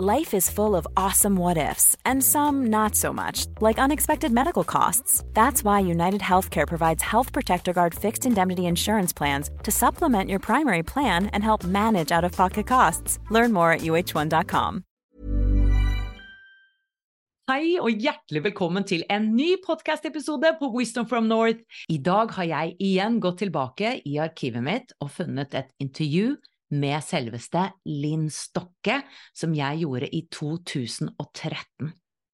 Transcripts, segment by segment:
Life is full of awesome what ifs, and some not so much, like unexpected medical costs. That's why United Healthcare provides Health Protector Guard fixed indemnity insurance plans to supplement your primary plan and help manage out of pocket costs. Learn more at uh1.com. Hei og hjertelig velkommen til en ny podkast-episode på Wisdom from North. I dag har jeg igjen gått tilbake i arkivet mitt og funnet et intervju med selveste Linn Stokke, som jeg gjorde i 2013.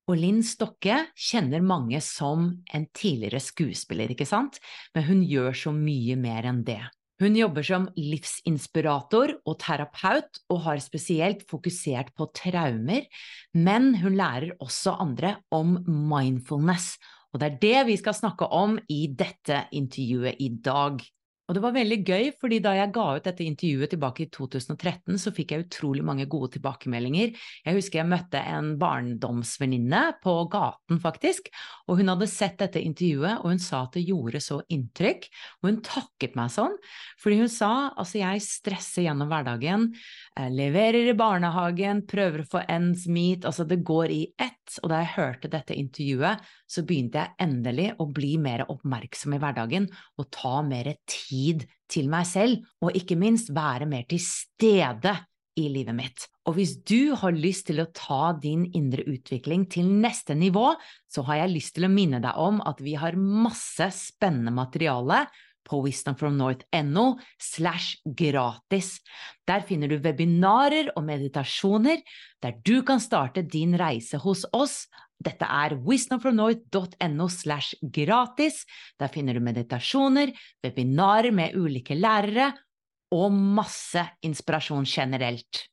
Og Linn Stokke kjenner mange som en tidligere skuespiller, ikke sant, men hun gjør så mye mer enn det. Hun jobber som livsinspirator og terapeut, og har spesielt fokusert på traumer, men hun lærer også andre om mindfulness, og det er det vi skal snakke om i dette intervjuet i dag. Og det var veldig gøy, fordi da jeg ga ut dette intervjuet tilbake i 2013, så fikk jeg utrolig mange gode tilbakemeldinger. Jeg husker jeg møtte en barndomsvenninne på gaten, faktisk, og hun hadde sett dette intervjuet, og hun sa at det gjorde så inntrykk, og hun takket meg sånn, fordi hun sa altså jeg stresser gjennom hverdagen, leverer i barnehagen, prøver å få ends meet, altså det går i ett, og da jeg hørte dette intervjuet, så begynte jeg endelig å bli mer oppmerksom i hverdagen og ta mer tid til meg selv, og ikke minst være mer til stede i livet mitt. Og hvis du har lyst til å ta din indre utvikling til neste nivå, så har jeg lyst til å minne deg om at vi har masse spennende materiale på wisdomfromnorth.no slash gratis. Der finner du webinarer og meditasjoner der du kan starte din reise hos oss dette er wisdomfromnorth.no slash gratis. Der finner du meditasjoner, webinarer med ulike lærere og masse inspirasjon generelt.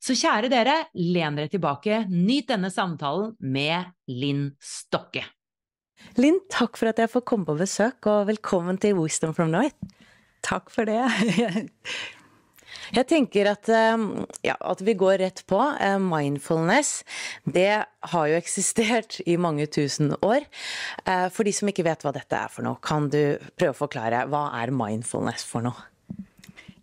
Så kjære dere, len dere tilbake, nyt denne samtalen med Linn Stokke. Linn, takk for at jeg får komme på besøk, og velkommen til Wisdom from North. Takk for det. Jeg tenker at, ehm, ja, at, vi går rett på. Eh, mindfulness, det har jo eksistert i mange tusen år. Eh, for de som ikke vet hva dette er for noe, kan du prøve å forklare hva er mindfulness for noe?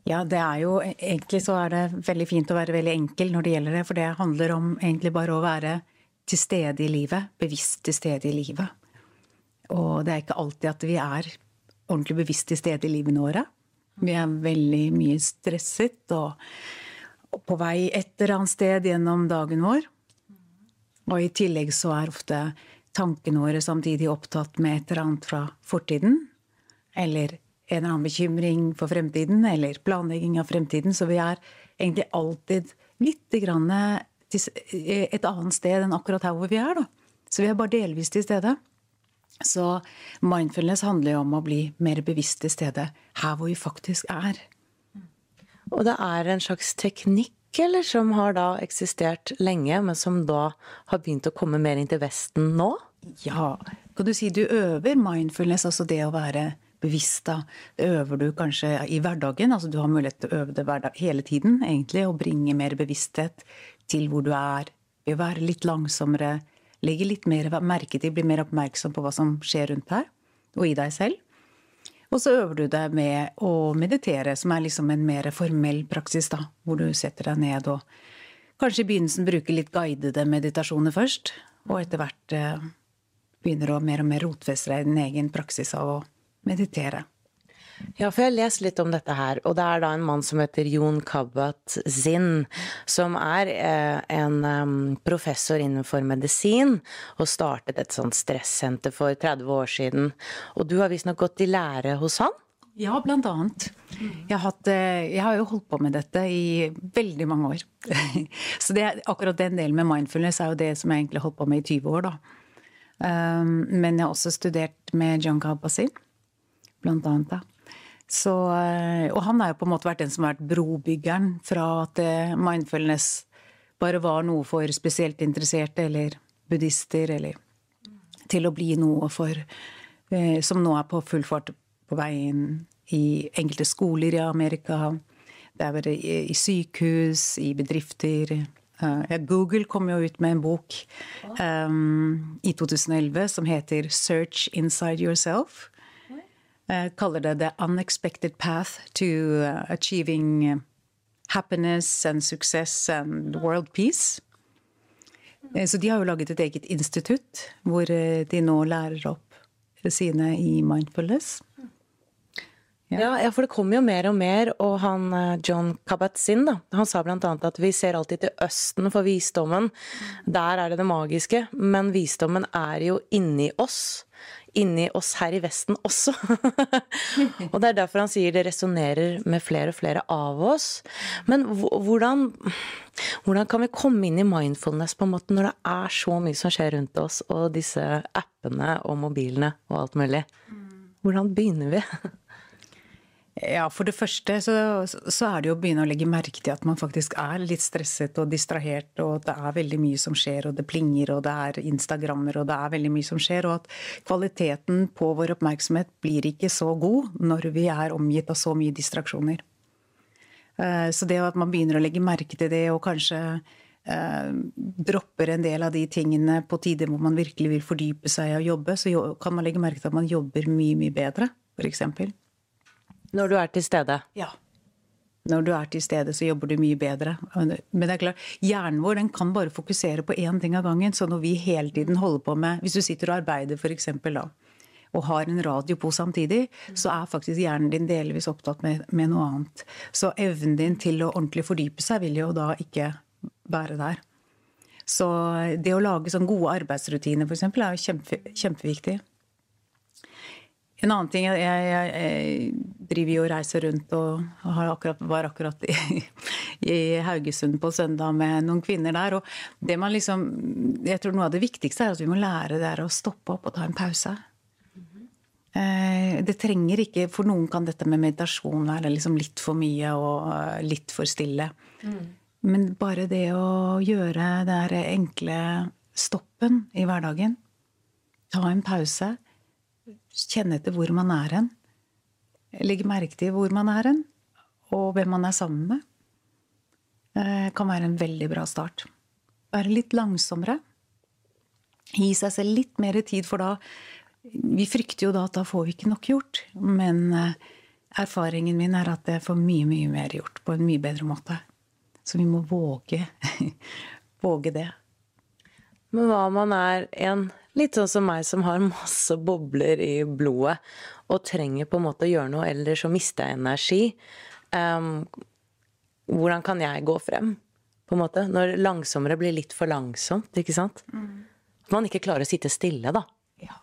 Ja, det er jo Egentlig så er det veldig fint å være veldig enkel når det gjelder det. For det handler om egentlig bare å være til stede i livet. Bevisst til stede i livet. Og det er ikke alltid at vi er ordentlig bevisst til stede i livene våre. Vi er veldig mye stresset og, på vei et eller annet sted gjennom dagen vår. Og i tillegg så er ofte tankene våre samtidig opptatt med et eller annet fra fortiden. Eller en eller annen bekymring for fremtiden, eller planlegging av fremtiden. Så vi er egentlig alltid litt grann et annet sted enn akkurat her hvor vi er. Da. Så vi er bare delvis til stede. Så mindfulness handler jo om å bli mer bevisst til stede her hvor vi faktisk er. Og det er en slags teknikk eller som har da eksistert lenge, men som da har begynt å komme mer inn til Vesten nå? Ja. Kan du si du øver mindfulness, altså det å være bevisst, da. Det øver du kanskje i hverdagen. Altså du har mulighet til å øve det hele tiden, egentlig. Og bringe mer bevissthet til hvor du er. Ved å være litt langsommere legger litt mer merke til, blir mer oppmerksom på hva som skjer rundt deg og i deg selv. Og så øver du deg med å meditere, som er liksom en mer formell praksis, da. Hvor du setter deg ned og kanskje i begynnelsen bruker litt guidede meditasjoner først. Og etter hvert eh, begynner å mer og mer rotfeste deg i din egen praksis av å meditere. Ja, for jeg har lest litt om dette her, og det er da en mann som heter Jon Kabat-Zinn, som er eh, en professor innenfor medisin, og startet et sånt stressenter for 30 år siden. Og du har visstnok gått i lære hos han? Ja, blant annet. Jeg har, hatt, eh, jeg har, jo holdt på med dette i veldig mange år. Så det, akkurat den delen med mindfulness er jo det som jeg egentlig har holdt på med i 20 år, da. Men jeg har også studert med John Kabat-Zinn, blant annet. da. Så, eh, og han har jo på en måte vært den som har vært brobyggeren fra at eh, mindfulness bare var noe for spesielt interesserte eller buddhister, eller til å bli noe for eh, Som nå er på full fart på vei inn i enkelte skoler i Amerika. Det er i sykehus, i bedrifter. Google kom jo ut med en bok um, i 2011 som heter 'Search Inside Yourself'. Eh, kaller det 'the unexpected path to uh, achieving uh, happiness and success and world peace'. Eh, så de har jo laget et eget institutt hvor de nå lærer opp sine i mindfulness. Ja. ja, for det kommer jo mer og mer, og han John Kabat-Zinn, da, han sa blant annet at vi ser alltid til Østen for visdommen. Der er det det magiske, men visdommen er jo inni oss inni oss her i Vesten også. og det er derfor han sier det resonnerer med flere og flere av oss. Men hvordan, hvordan kan vi komme inn i mindfulness på en måte når det er så mye som skjer rundt oss, og disse appene og mobilene og alt mulig? Hvordan begynner vi? Ja, For det første så, så, er det jo å begynne å legge merke til at man faktisk er litt stresset og distrahert, og at det er veldig mye som skjer, og det plinger, og det er Instagrammer, og det er veldig mye som skjer. Og at kvaliteten på vår oppmerksomhet blir ikke så god når vi er omgitt av så mye distraksjoner. Eh, så det at man begynner å legge merke til det, og kanskje eh, dropper en del av de tingene på tider hvor man virkelig vil fordype seg og jobbe, så kan man legge merke til at man jobber mye, mye bedre, f.eks. Når du er til stede? Ja. Når du er til stede, så jobber du mye bedre. Men det er klart, hjernen vår den kan bare fokusere på én ting av gangen. Så når vi hele tiden holder på med Hvis du sitter og arbeider, f.eks., da, og har en radio på samtidig, så er faktisk hjernen din delvis opptatt med, med noe annet. Så evnen din til å ordentlig fordype seg vil jo da ikke være der. Så det å lage sånn gode arbeidsrutiner, f.eks., er jo kjempe, kjempeviktig. En annen ting Jeg, jeg, jeg driver jo og reiser rundt og akkurat, var akkurat i, i, Haugesund på søndag med noen kvinner der. Og det man liksom Jeg tror noe av det viktigste er at vi må lære det å stoppe opp og ta en pause. Eh, det trenger ikke For noen kan dette med meditasjon være liksom litt for mye og eh, litt for stille. Mm. Men bare det å gjøre det enkle stoppen i hverdagen, ta en pause kjenne etter hvor man er hen. Legge merke til hvor man er hen, og hvem man er sammen med. Det kan være en veldig bra start. Være litt langsommere. Gi seg selv litt mer tid, for da Vi frykter jo da at da får vi ikke nok gjort. Men eh, erfaringen min er at jeg får mye, mye mer gjort på en mye bedre måte. Så vi må våge, våge det. Men hva om man er en Litt sånn som meg som har masse bobler i blodet og trenger på en måte å gjøre noe, eller så mister jeg energi. Um, hvordan kan jeg gå frem, på en måte? Når langsommere blir litt for langsomt, ikke sant? Mm. At man ikke klarer å sitte stille, da. Ja.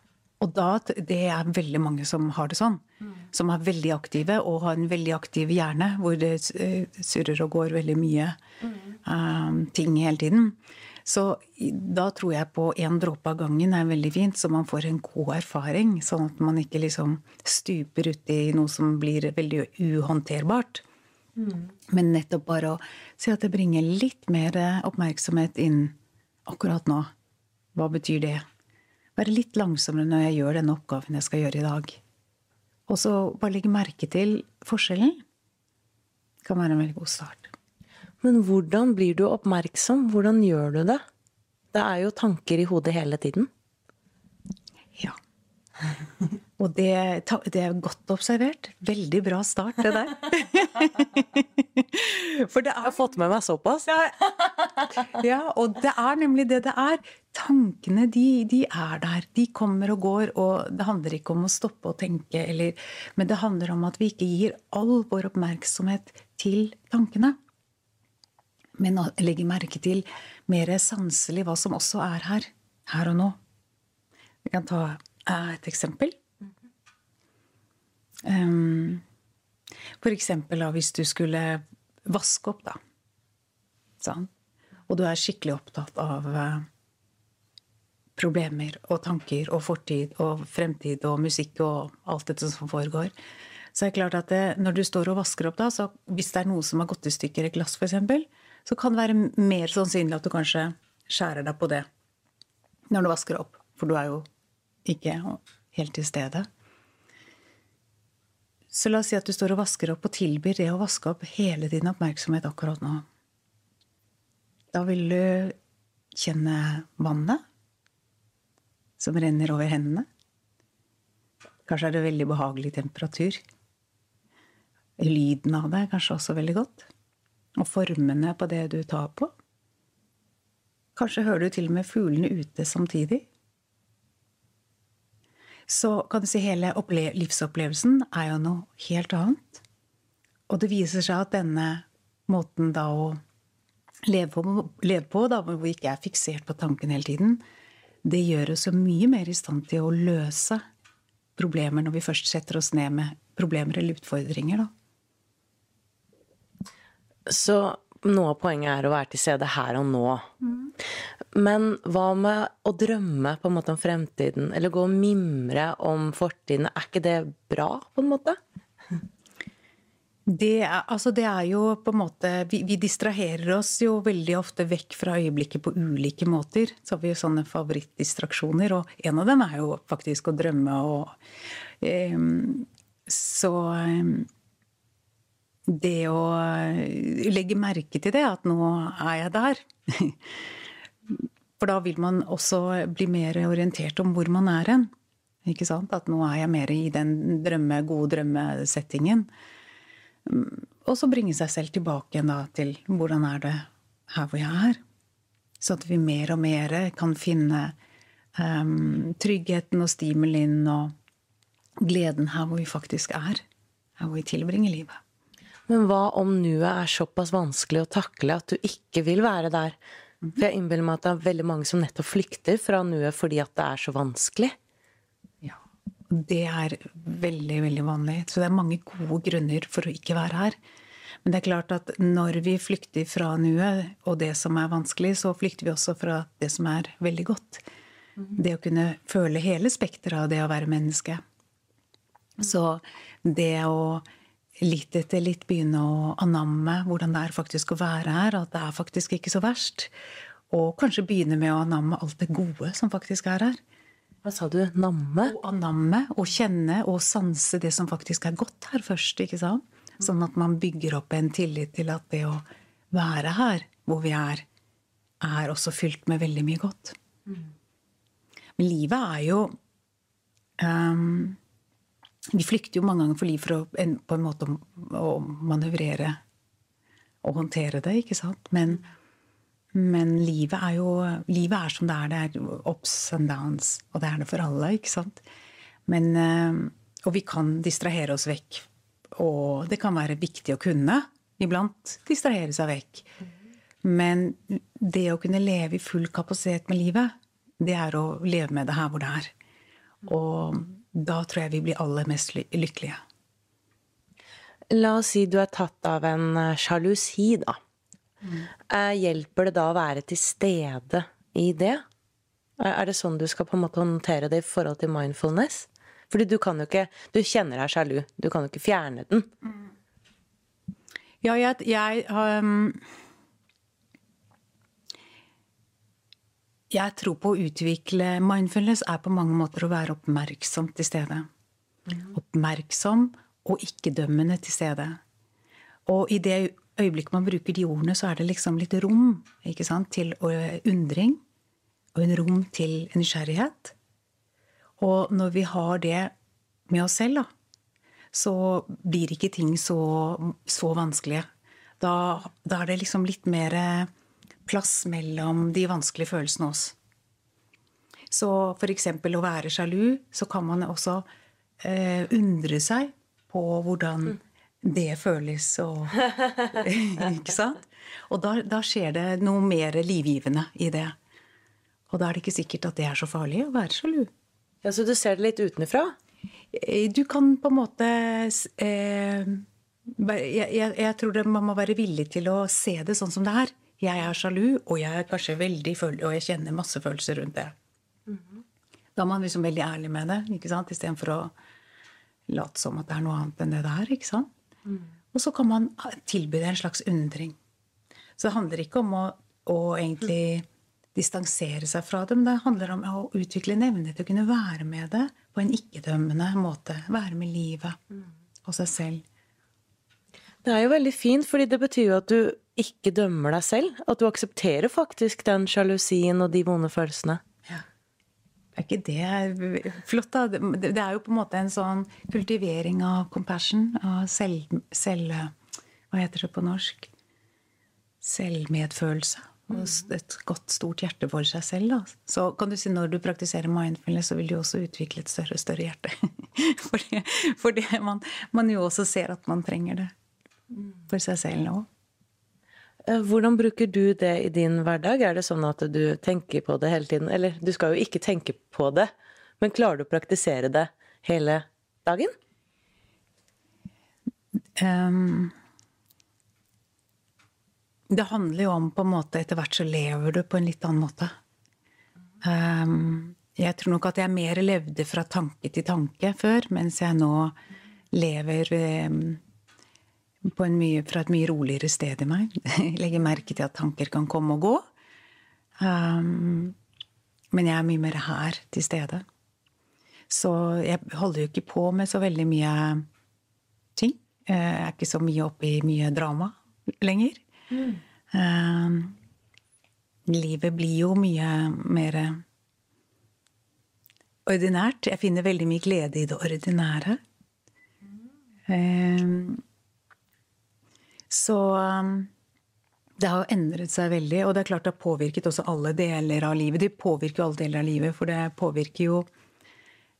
Og da, det er veldig mange som har det sånn. Mm. Som er veldig aktive og har en veldig aktiv hjerne, hvor det surrer og går veldig mye mm. um, ting hele tiden. Så da tror jeg på én dråpe av gangen er veldig fint, så man får en god erfaring. Sånn at man ikke liksom stuper uti noe som blir veldig uhåndterbart. Mm. Men nettopp bare å si at det bringer litt mer oppmerksomhet inn akkurat nå. Hva betyr det? Være litt langsommere når jeg gjør denne oppgaven jeg skal gjøre i dag. Og så bare legge merke til forskjellen. Det kan være en veldig god start. Men hvordan blir du oppmerksom? Hvordan gjør du det? Det er jo tanker i hodet hele tiden. Ja. Og det, det, er godt observert. Veldig bra start, det der. For det er, jeg har fått med meg såpass. ja, og det er nemlig det det er. Tankene, de, de, er der. De kommer og går, og det handler ikke om å stoppe å tenke, eller, men det handler om at vi ikke gir all vår oppmerksomhet til tankene. Men legge merke til mer sanselig hva som også er her. Her og nå. Vi kan ta et eksempel. Um, for eksempel hvis du skulle vaske opp, da. Sånn. Og du er skikkelig opptatt av uh, problemer og tanker og fortid og fremtid og musikk og alt dette som foregår. Så er det klart at det, når du står og vasker opp, da, så hvis det er noe som har gått i stykker, et glass f.eks., så kan det være mer sannsynlig at du kanskje skjærer deg på det når du vasker opp. For du er jo ikke helt til stede. Så la oss si at du står og vasker opp og tilbyr det å vaske opp hele din oppmerksomhet akkurat nå. Da vil du kjenne vannet som renner over hendene. Kanskje er det veldig behagelig temperatur. Lyden av det er kanskje også veldig godt. Og formene på det du tar på. Kanskje hører du til og med fuglene ute samtidig så kan du si hele livsopplevelsen er jo noe helt annet. Og det viser seg at denne måten da å leve på, leve på da, hvor vi ikke er fiksert på tanken hele tiden, det gjør oss jo mye mer i stand til å løse problemer når vi først setter oss ned med problemer eller utfordringer. Da. Så noe av poenget er å være til stede her og nå. Mm. Men hva med å drømme på en måte om fremtiden, eller gå og mimre om fortiden? Er ikke det bra, på en måte? Det er, altså det er jo på en måte vi, vi, distraherer oss jo veldig ofte vekk fra øyeblikket på ulike måter. Så har vi jo sånne favorittdistraksjoner, og en av dem er jo faktisk å drømme og um, Så um, det å eh, legge merke til det, at nå er jeg der. For da vil man også bli mer orientert om hvor man er hen. Ikke sant? At nå er jeg mer i den drømme, gode drømmesettingen. Mm, og så bringe seg selv tilbake igjen til hvordan er det her hvor jeg er. Så at vi mer og mer kan finne um, tryggheten og stimulien og gleden her hvor vi faktisk er. Her hvor vi tilbringer livet. Men hva om nuet er såpass vanskelig å takle at du ikke vil være der? For jeg innbiller meg at det er veldig mange som nettopp flykter fra nuet fordi at det er så vanskelig. Ja, det er veldig, veldig vanlig. Så det er mange gode grunner for å ikke være her. Men det er klart at når vi flykter fra nuet og det som er vanskelig, så flykter vi også fra det som er veldig godt. Det å kunne føle hele spekteret av det å være menneske. Så det å litt etter litt begynne å anamme hvordan det er faktisk å være her. At det er faktisk ikke så verst. Og kanskje begynne med å anamme alt det gode som faktisk er her. Hva sa du? Namme? Å anamme og kjenne og sanse det som faktisk er godt her først. ikke sant? Sånn at man bygger opp en tillit til at det å være her hvor vi er, er også fylt med veldig mye godt. Men livet er jo um, vi flykter jo mange ganger for liv for å, på en måte å manøvrere og håndtere det, ikke sant? Men, men livet er jo Livet er som det er. Det er ups and downs. Og det er det for alle, ikke sant? Men, eh, og vi kan distrahere oss vekk. Og det kan være viktig å kunne iblant distrahere seg vekk. Men det å kunne leve i full kapasitet med livet, det er å leve med det her hvor det er. Og da tror jeg vi blir aller mest lykkelige. La oss si du er tatt av en eh, sjalusi, da. Mm. Hjelper det da å være til stede i det? Er det sånn du skal på en måte håndtere det i forhold til mindfulness? Fordi du kan jo ikke Du kjenner deg sjalu. Du kan jo ikke fjerne den. Ja, jeg, jeg um Jeg tror på å utvikle mindfulness er på mange måter å være oppmerksom til stede. Mm. Oppmerksom og ikke-dømmende til stede. Og i det øyeblikket man bruker de ordene, så er det liksom litt rom til undring. Og en rom til nysgjerrighet. Og når vi har det med oss selv, da, så blir ikke ting så, så vanskelige. Da, da, er det liksom litt mer plass mellom de vanskelige følelsene oss. Så f.eks. å være sjalu, så kan man også eh, undre seg på hvordan mm. det føles og Ikke sant? Og da, da, skjer det noe mer livgivende i det. Og da er det ikke sikkert at det er så farlig å være sjalu. Ja, Så du ser det litt utenfra? Eh, du kan på en måte eh, jeg, jeg, jeg, tror det, man må være villig til å se det sånn som det er. Jeg er sjalu, og jeg er kanskje veldig og jeg kjenner masse følelser rundt det. Mm -hmm. Da er man liksom veldig ærlig med det, ikke sant? istedenfor å late som at det er noe annet enn det det er. ikke sant? Mm. Og så kan man tilby det en slags undring. Så det handler ikke om å, å egentlig mm. distansere seg fra det, men det handler om å utvikle en evne til å kunne være med det på en ikke-dømmende måte. Være med livet mm. og seg selv. Det er jo veldig fint, fordi det betyr jo at du ikke dømmer deg selv. At du aksepterer faktisk den sjalusien og de vonde følelsene. Ja. Er ikke det flott, da? Det er jo på en måte en sånn kultivering av compassion, av selv, selv Hva heter det på norsk? Selvmedfølelse. Og et godt, stort hjerte for seg selv. Da. Så kan du si når du praktiserer mindfulness, så vil du også utvikle et større og større hjerte. Fordi, fordi man, man jo også ser at man trenger det for seg selv nå. Eh, hvordan bruker du det i din hverdag? Er det sånn at du tenker på det hele tiden? Eller du skal jo ikke tenke på det, men klarer du å praktisere det hele dagen? Um, det handler jo om på en måte Etter hvert så lever du på en litt annen måte. Um, jeg tror nok at jeg mer levde fra tanke til tanke før, mens jeg nå lever um, mye, fra et mye roligere sted i meg. Jeg legger merke til at tanker kan komme og gå. Um, men jeg er mye mer her til stede. Så jeg holder jo ikke på med så veldig mye ting. Jeg er ikke så mye oppe i mye drama lenger. Mm. Um, livet blir jo mye mer ordinært. Jeg finner veldig mye glede i det ordinære. Um, så um, det har endret seg veldig, og det er klart det har påvirket også alle deler av livet. Det påvirker jo alle deler av livet, for det påvirker jo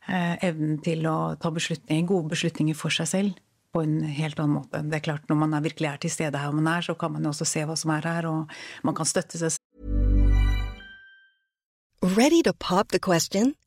eh, evnen til å ta beslutninger, gode beslutninger for seg selv på en helt annen måte. Det er klart Når man er virkelig er til stede her man er, så kan man jo også se hva som er her, og man kan støtte seg selv. Ready to pop the question?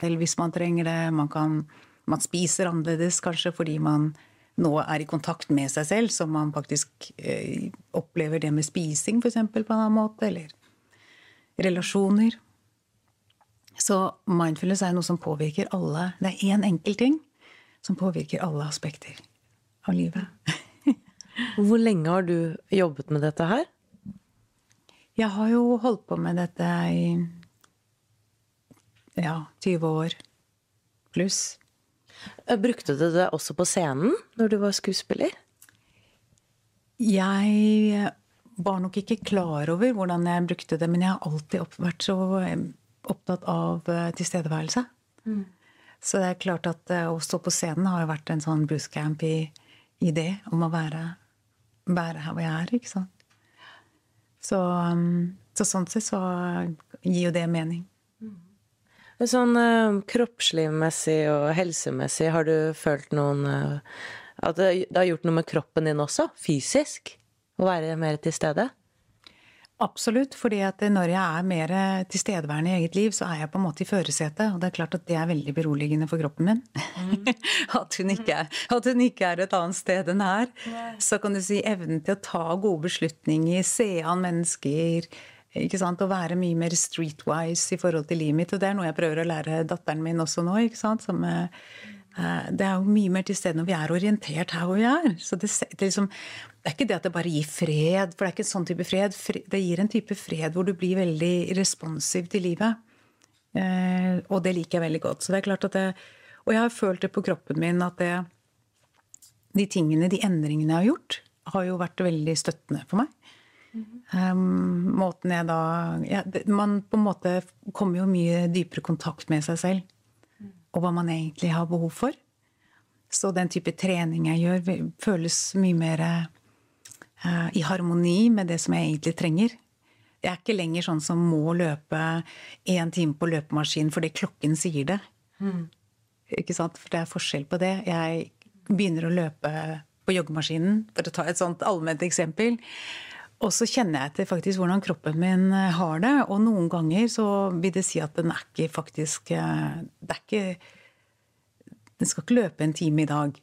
Hvis man trenger det, man, kan, man spiser annerledes kanskje fordi man nå er i kontakt med seg selv, så man faktisk eh, opplever det med spising f.eks. på en annen måte, eller relasjoner. Så mindfulness er noe som påvirker alle. Det er én enkel ting som påvirker alle aspekter av livet. Hvor lenge har du jobbet med dette her? Jeg har jo holdt på med dette i ja, 20 år pluss. Eh, brukte du det også på scenen når du var skuespiller? Jeg var nok ikke klar over hvordan jeg brukte det, men jeg har alltid vært så opptatt av eh, tilstedeværelse. Mm. Så det er klart at eh, å stå på scenen har jo vært en sånn bootcamp i, i det. Om å være, være, her hvor jeg er, ikke sant. Så, um, så sånn sett så gir jo det mening. Mm. Sånn uh, kroppslig-messig og helsemessig, har du følt noen uh, At det, det har gjort noe med kroppen din også? Fysisk? Å være mer til stede? Absolutt. fordi at når jeg er mer tilstedeværende i eget liv, så er jeg på en måte i førersetet. Og det er klart at det er veldig beroligende for kroppen min. Mm. at, hun er, at, hun ikke er, et annet sted enn her. Yeah. Så kan du si evnen til å ta gode beslutninger, se an mennesker, Ikke sant? Å være mye mer streetwise i forhold til livet mitt. Og det er noe jeg prøver å lære datteren min også nå. ikke sant? Som, eh, det er jo mye mer til stede når vi er orientert her hvor vi er. Så det, det, liksom, det, er ikke det at det bare gir fred, for det er ikke en sånn type fred. Det gir en type fred hvor du blir veldig responsiv til livet. Eh, og det liker jeg veldig godt. Så det er klart at det, og jeg har følt det på kroppen min at det, de tingene, de endringene jeg har gjort, har jo vært veldig støttende for meg. Um, måten jeg da ja, Man på en måte kommer jo mye dypere kontakt med seg selv. Og hva man egentlig har behov for. Så den type trening jeg gjør, føles mye mer uh, i harmoni med det som jeg egentlig trenger. Jeg er ikke lenger sånn som må løpe én time på løpemaskinen fordi klokken sier det. Mm. Ikke sant? For det er forskjell på det. Jeg begynner å løpe på joggemaskinen, for å ta et sånt allment eksempel. Og så kjenner jeg til faktisk hvordan kroppen min eh, har det. Og noen ganger så vil det si at den er ikke faktisk eh, Det er ikke Den skal ikke løpe en time i dag.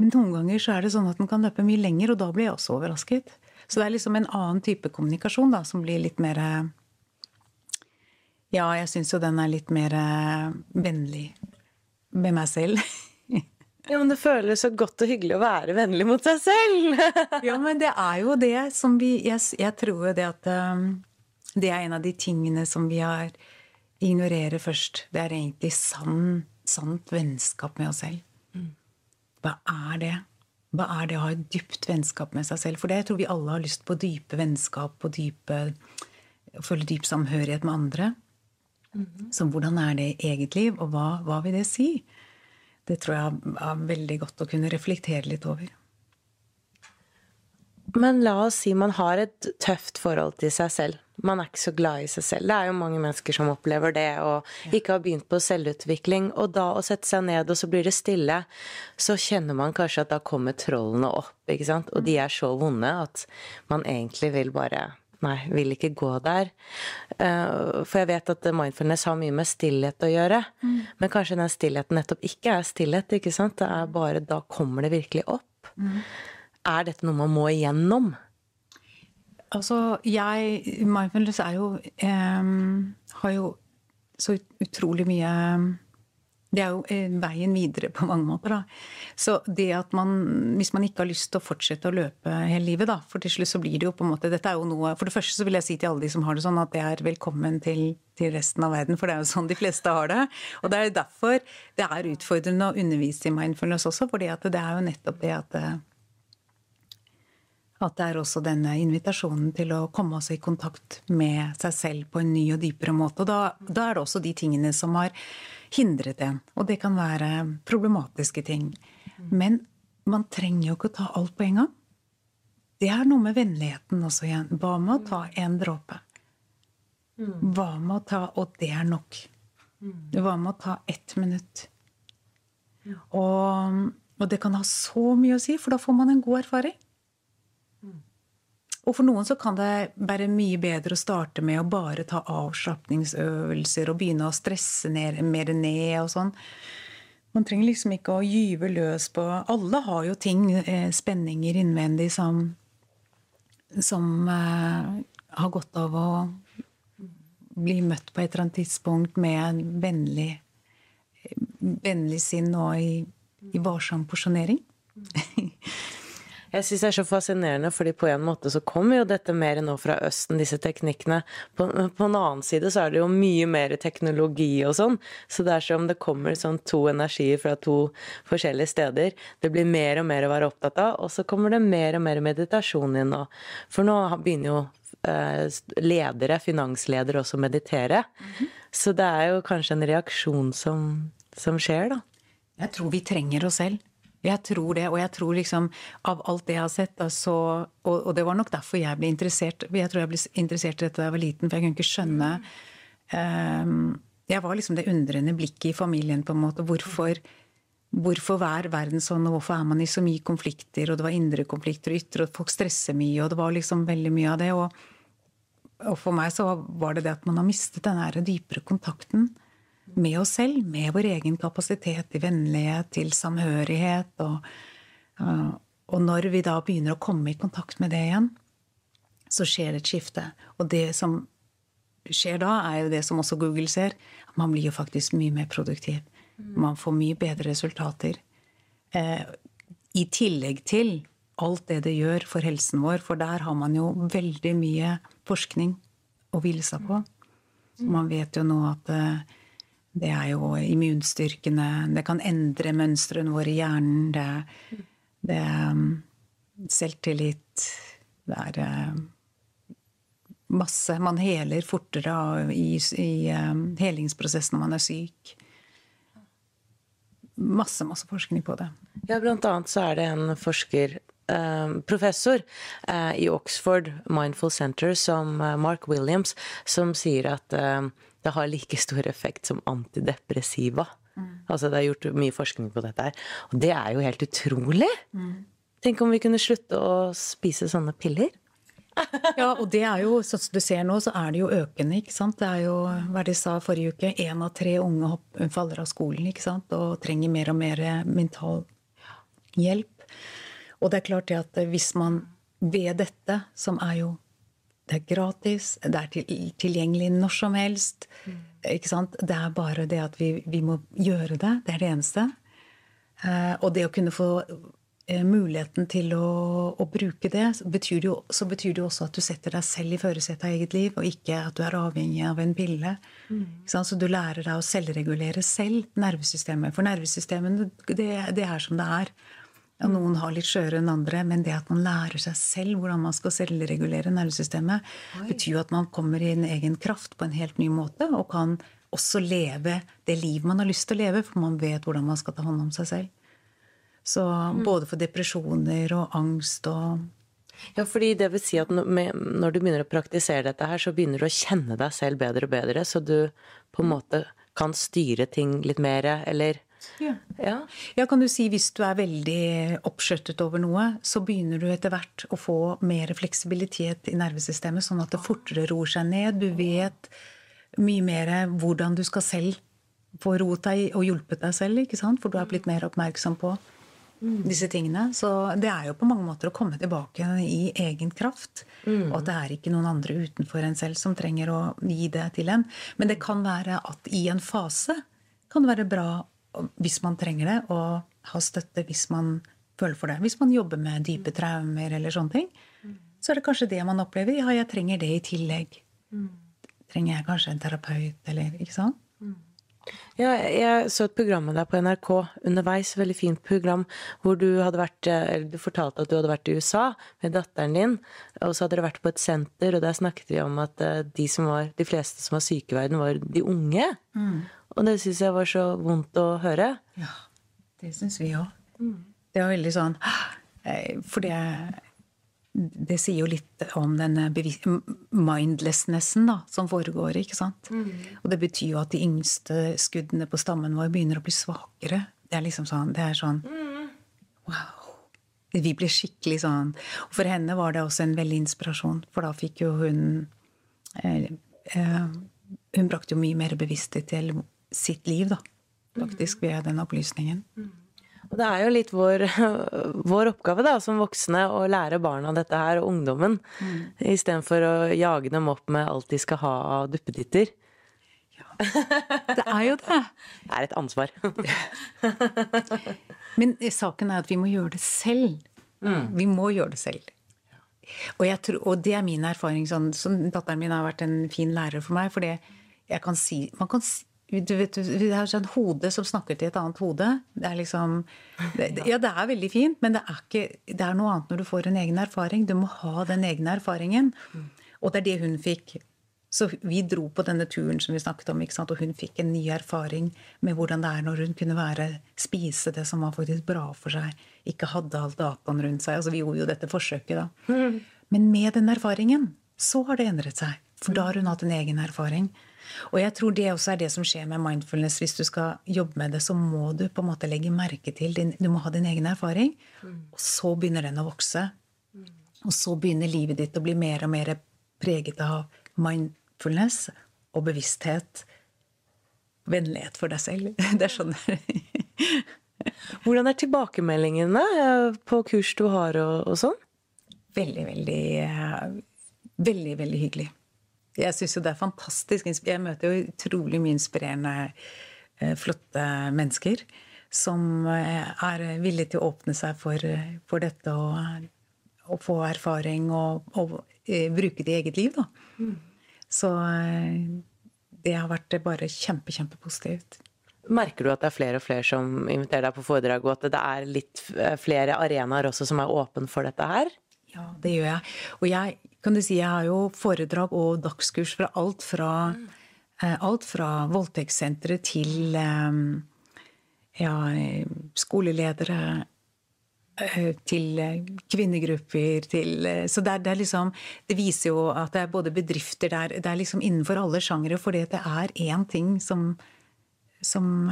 Men noen ganger så er det sånn at den kan løpe mye lenger, og da blir jeg også overrasket. Så det er liksom en annen type kommunikasjon da, som blir litt mer eh, Ja, jeg syns jo den er litt mer vennlig med meg selv. Ja, men Det føles så godt og hyggelig å være vennlig mot seg selv. ja, men det er jo det som vi Jeg, jeg tror jo det at um, det er en av de tingene som vi har ignorerer først. Det er egentlig sann, sant vennskap med oss selv. Mm. Hva er det? Hva er det å ha et dypt vennskap med seg selv? For det jeg tror vi alle har lyst på dype vennskap og dype Å føle dyp samhørighet med andre. Mm -hmm. Så hvordan er det i eget liv, og hva, hva vil det si? Det tror jeg er veldig godt å kunne reflektere litt over. Men la oss si man har et tøft forhold til seg selv. Man er ikke så glad i seg selv. Det er jo mange mennesker som opplever det, og ikke har begynt på selvutvikling. Og da å sette seg ned, og så blir det stille, så kjenner man kanskje at da kommer trollene opp, ikke sant. Og de er så vonde at man egentlig vil bare Nei, vil ikke gå der. Uh, for jeg vet at mindfulness har mye med stillhet å gjøre. Mm. Men kanskje den stillheten nettopp ikke er stillhet. ikke sant? Det er bare da kommer det virkelig opp. Mm. Er dette noe man må igjennom? Altså, jeg Mindfulness er jo um, Har jo så utrolig mye det er jo eh, veien videre på mange måter. Da. Så det at man, hvis man ikke har lyst til å fortsette å løpe hele livet, da, for til slutt så blir det jo på en måte dette er jo noe, For det første så vil jeg si til alle de som har det sånn, at det er velkommen til, til resten av verden. For det er jo sånn de fleste har det. Og det er derfor det er utfordrende å undervise i mindfulness også, fordi at det er jo nettopp det at eh, at det er også denne invitasjonen til å komme også i kontakt med seg selv på en ny og dypere måte. Og da, da er det også de tingene som har hindret en. Og det kan være problematiske ting. Men man trenger jo ikke å ta alt på en gang. Det er noe med vennligheten også igjen. Hva med å ta en dråpe? Hva med å ta Og det er nok. Hva med å ta ett minutt? Og, og det kan ha så mye å si, for da får man en god erfaring. Og for noen så kan det være mye bedre å starte med å bare ta avslapningsøvelser og begynne å stresse ned, mer ned og sånn. Man trenger liksom ikke å gyve løs på Alle har jo ting, eh, spenninger innvendig, som, som eh, har godt av å bli møtt på et eller annet tidspunkt med en vennlig, vennlig sinn og i, i varsom porsjonering. Jeg syns det er så fascinerende, fordi på en måte så kommer jo dette mer nå fra Østen, disse teknikkene. På, på en annen side så er det jo mye mer teknologi og sånn, så det er som det kommer sånn to energier fra to forskjellige steder. Det blir mer og mer å være opptatt av, og så kommer det mer og mer meditasjon inn nå. For nå begynner jo eh, ledere, finansledere også å meditere. Mm -hmm. Så det er jo kanskje en reaksjon som, som skjer, da. Jeg tror vi trenger oss selv. Jeg tror det, og jeg tror liksom av alt det jeg har sett, altså, og, og, det var nok derfor jeg ble interessert. Jeg tror jeg ble interessert i dette da jeg var liten, for jeg kunne ikke skjønne um, Jeg var liksom det undrende blikket i familien, på en måte. Hvorfor, hvorfor er verden sånn, og hvorfor er man i så mye konflikter? Og det var indre konflikter og ytre, og folk stresser mye, og det var liksom veldig mye av det. Og, og for meg så var det det at man har mistet den dypere kontakten med oss selv, med vår egen kapasitet til vennlighet, til samhørighet. Og, og, når vi da begynner å komme i kontakt med det igjen, så skjer det et skifte. Og det som skjer da, er jo det som også Google ser, at man blir jo faktisk mye mer produktiv. Man får mye bedre resultater. Eh, I tillegg til alt det det gjør for helsen vår, for der har man jo veldig mye forskning å hvile seg på. Man vet jo nå at eh, det er jo immunstyrkende, det kan endre mønstrene våre i hjernen. Det, det er um, selvtillit. Det er uh, masse Man heler fortere i, i um, helingsprosessen når man er syk. Masse, masse forskning på det. Ja, blant annet så er det en forsker professor eh, i Oxford Mindful Center som eh, Mark Williams, som sier at det har like stor effekt som antidepressiva. Mm. Altså det er gjort mye forskning på dette her. Og det er jo helt utrolig! Mm. Tenk om vi kunne slutte å spise sånne piller? ja, og det er jo, sånn som du ser nå, så er det jo økende, ikke sant. Det er jo hva de sa forrige uke, én av tre unge faller av skolen, ikke sant, og trenger mer og mer mental hjelp. Og det er klart det at hvis man ved dette, som er jo det er gratis, det er tilgjengelig når som helst. ikke sant? Det er bare det at vi, vi må gjøre det. Det er det eneste. Eh, og det å kunne få Eh, muligheten til å, å bruke det, betyr det jo, så betyr det jo også at du setter deg selv i førersetet av eget liv, og ikke at du er avhengig av en pille. Mm. Så du lærer deg å selvregulere selv nervesystemet. For nervesystemet, det, det er som det er. Ja, noen har litt skjøre enn andre, men det at man lærer seg selv hvordan man skal selvregulere nervesystemet, Oi. betyr jo at man kommer i en egen kraft på en helt ny måte, og kan også leve det liv man har lyst til å leve, for man vet hvordan man skal ta hånd om seg selv. Så mm. både for depresjoner og angst og ja, fordi det vil si at når du begynner å praktisere dette her, så begynner du å kjenne deg selv bedre og bedre, så du på en måte kan styre ting litt mer, eller ja. ja. ja kan du si hvis du er veldig oppskjøttet over noe, så begynner du etter hvert å få mer fleksibilitet i nervesystemet, sånn at det fortere roer seg ned. Du vet mye mer hvordan du skal selv få roet deg og hjulpet deg selv, ikke sant? for du er blitt mer oppmerksom på disse tingene. Så det er jo på mange måter å komme tilbake i egen kraft. Mm. Og at det er ikke noen andre utenfor en selv som trenger å gi det til en. Men det kan være at i en fase kan det være bra hvis man trenger det, og ha støtte hvis man føler for det. Hvis man jobber med dype traumer eller sånne ting, så er det kanskje det man opplever. Ja, jeg trenger det i tillegg. Mm. Trenger jeg kanskje en terapeut, eller ikke sant? Ja, jeg så et program med deg på NRK underveis, veldig fint program, hvor du hadde vært Eller du fortalte at du hadde vært i USA med datteren din, og så hadde dere vært på et senter, og der snakket vi om at eh, de, var, de fleste som var syke i verden, var de unge. Mm. Og det syns jeg var så vondt å høre. Ja, det syns vi òg. Mm. Det var veldig sånn eh, For det det sier jo litt om denne mindlessnessen da, som foregår. ikke sant? Mm. Og det betyr jo at de yngste skuddene på stammen vår begynner å bli svakere. Det er liksom sånn, det er sånn mm. Wow. Vi blir skikkelig sånn Og for henne var det også en veldig inspirasjon, for da fikk jo hun eh, eh, Hun brakte jo mye mer bevissthet til sitt liv, da, faktisk, ved den opplysningen. Mm. Og det er jo litt vår, vår, oppgave da, som voksne å lære barna dette her, og ungdommen, mm. istedenfor å jage dem opp med alt de skal ha av duppeditter. Ja, det er jo det. Det er et ansvar. Men saken er at vi må gjøre det selv. Mm. Vi må gjøre det selv. Og, tror, og, det er min erfaring. Sånn, sånn, datteren min har vært en fin lærer for meg. For det jeg kan si, man kan si du vet, Det er sånn hode som snakker til et annet hode. Det er liksom det, Ja, det er veldig fint, men det er, ikke, det er noe annet når du får en egen erfaring. Du må ha den egne erfaringen. Og det er det hun fikk. Så vi dro på denne turen som vi snakket om, og hun fikk en ny erfaring med hvordan det er når hun kunne være, spise det som var faktisk bra for seg. Ikke hadde all dataen rundt seg. Altså, vi gjorde jo dette forsøket, da. Men med den erfaringen så har det endret seg. For da har hun hatt en egen erfaring. Og jeg tror det også er det som skjer med mindfulness. Hvis du skal jobbe med det, så må du på en måte legge merke til din, Du må ha din egen erfaring. Og så begynner den å vokse. Og så begynner livet ditt å bli mer og mer preget av mindfulness og bevissthet. Vennlighet for deg selv. Det er sånn det er. Hvordan er tilbakemeldingene på kurs du har og, og sånn? Veldig, veldig Veldig, veldig hyggelig. Jeg syns jo det er fantastisk. Jeg møter jo utrolig mye inspirerende, eh, flotte mennesker som eh, er villige til å åpne seg for, for dette og, og, få erfaring og, og eh, bruke det i eget liv, da. Mm. Så det har vært bare kjempe, kjempepositivt. Merker du at det er flere og flere som inviterer deg på foredrag, og at det er litt flere arenaer også som er åpne for dette her? Ja, det gjør jeg. Og jeg kan du si, jeg har jo foredrag og dagskurs fra alt fra, eh, alt fra voldtektssentre til eh, ja, skoleledere eh, til kvinnegrupper til Så det er, det er, liksom Det viser jo at det er både bedrifter der er, det er liksom innenfor alle sjangere, fordi det er én ting som, som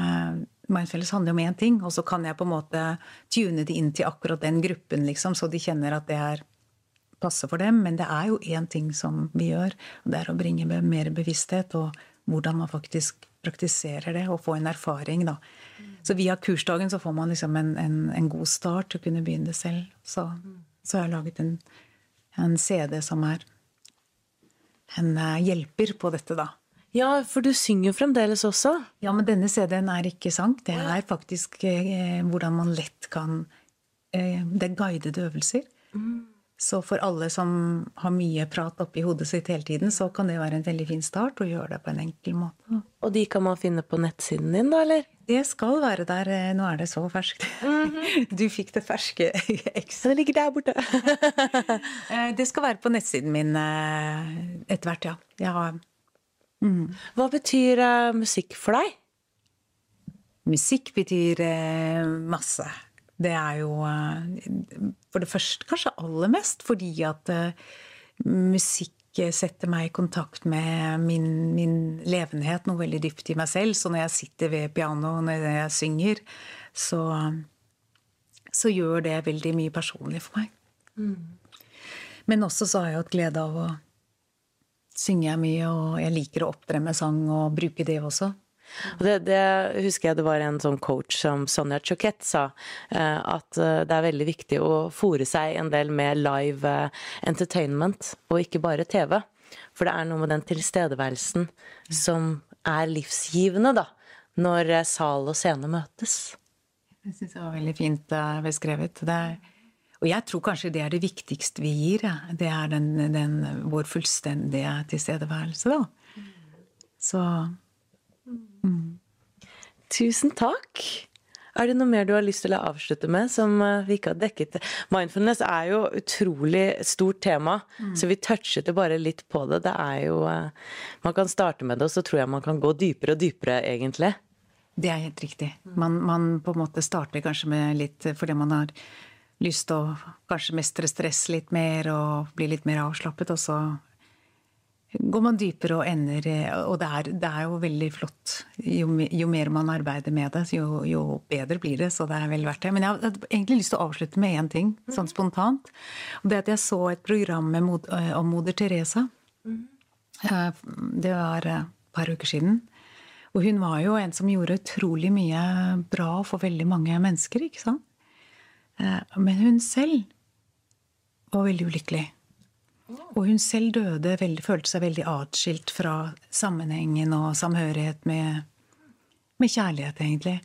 Mindfulness handler om én ting, og så kan jeg på en måte tune det inn til akkurat den gruppen, liksom, så de kjenner at det er passe for dem. Men det er jo én ting som vi gjør, og det er å bringe mer bevissthet og hvordan man faktisk praktiserer det, og få en erfaring, da. Så via kursdagen så får man liksom en, en, en god start til å kunne begynne det selv. Så, så har jeg laget en, en CD som er en eh, hjelper på dette, da. Ja, for du synger fremdeles også? Ja, men denne CD-en er ikke sang. Det er faktisk eh, hvordan man lett kan eh, Det er guidede øvelser. Mm. Så for alle som har mye prat oppi hodet sitt hele tiden, så kan det være en veldig fin start å gjøre det på en enkel måte. Og de kan man finne på nettsiden din, da, eller? Det skal være der. Eh, nå er det så ferskt. Mm -hmm. Du fikk det ferske ekstra. det ligger der borte. det skal være på nettsiden min etter hvert, ja. ja. Mm. Hva betyr musikk for deg? Musikk betyr masse. Det er jo uh, for det første kanskje aller mest fordi at musikk setter meg i kontakt med min, min, levenhet, noe veldig dypt i meg selv. Så når jeg sitter ved pianoet, når jeg synger, så, så gjør det veldig mye personlig for meg. Mm. Men også så har jeg hatt glede av å synge mye, og jeg liker å opptre med sang og bruke det også. Det, det, husker jeg det var en sånn coach som Sonja Choquette sa, eh, at eh, det er veldig viktig å fòre seg en del med live eh, entertainment, og ikke bare TV. For det er noe med den tilstedeværelsen som er livsgivende, da, når sal og scene møtes. Jeg syns det var veldig fint beskrevet. Det er og jeg tror kanskje det er det viktigste vi gir. Ja. Det er den, den, vår fullstendige tilstedeværelse, da. Så mm. Tusen takk. Er det noe mer du har lyst til å avslutte med som eh, vi ikke har dekket? Mindfulness er jo utrolig stort tema, mm. så vi touchet jo bare litt på det. Det er jo eh, Man kan starte med det, og så tror jeg man kan gå dypere og dypere, egentlig. Det er helt riktig. Man, man på en måte starter kanskje med litt fordi man har lyst til å kanskje mestre stress litt mer og bli litt mer avslappet. Og så går man dypere og ender Og det er, det er jo veldig flott. Jo, jo, mer man arbeider med det, jo, jo, bedre blir det. Så det er vel verdt det. Men jeg hadde egentlig lyst til å avslutte med én ting, sånn spontant. Og det at jeg så et program mod, om moder Teresa. Det var et par uker siden. Og hun var jo en som gjorde utrolig mye bra for veldig mange mennesker. ikke sant? Eh, men hun selv var veldig ulykkelig. Og hun selv døde, veldig, følte seg veldig atskilt fra sammenhengen og samhørighet med, med, kjærlighet, egentlig.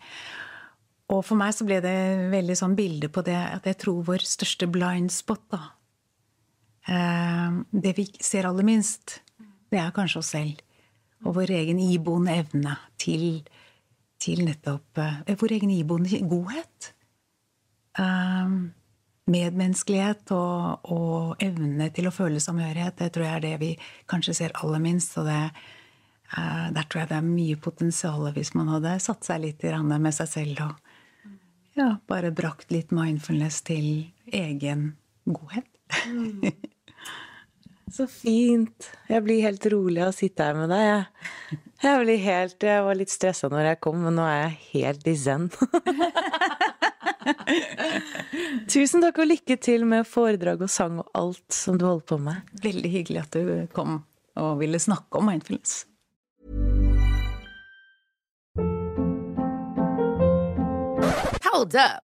Og for meg så ble det veldig sånn bilde på det at jeg tror vår største blind spot, da eh, Det vi ser aller minst, det er kanskje oss selv. Og vår egen iboende evne til, til nettopp eh, Vår egen iboende godhet. Ehm, medmenneskelighet og, og, evne til å føle samhørighet, det tror jeg er det vi kanskje ser aller minst. Og det, uh, der tror jeg det er mye potensial hvis man hadde satt seg litt i med seg selv og ja, bare brakt litt mindfulness til egen godhet. Mm. Så fint. Jeg blir helt rolig av å sitte her med deg. Jeg, jeg, helt, jeg var litt stressa når jeg kom, men nå er jeg helt i zen. Tusen takk og lykke til med foredrag og sang og alt som du holder på med. Veldig hyggelig at du kom og ville snakke om mindfulness. Hold up.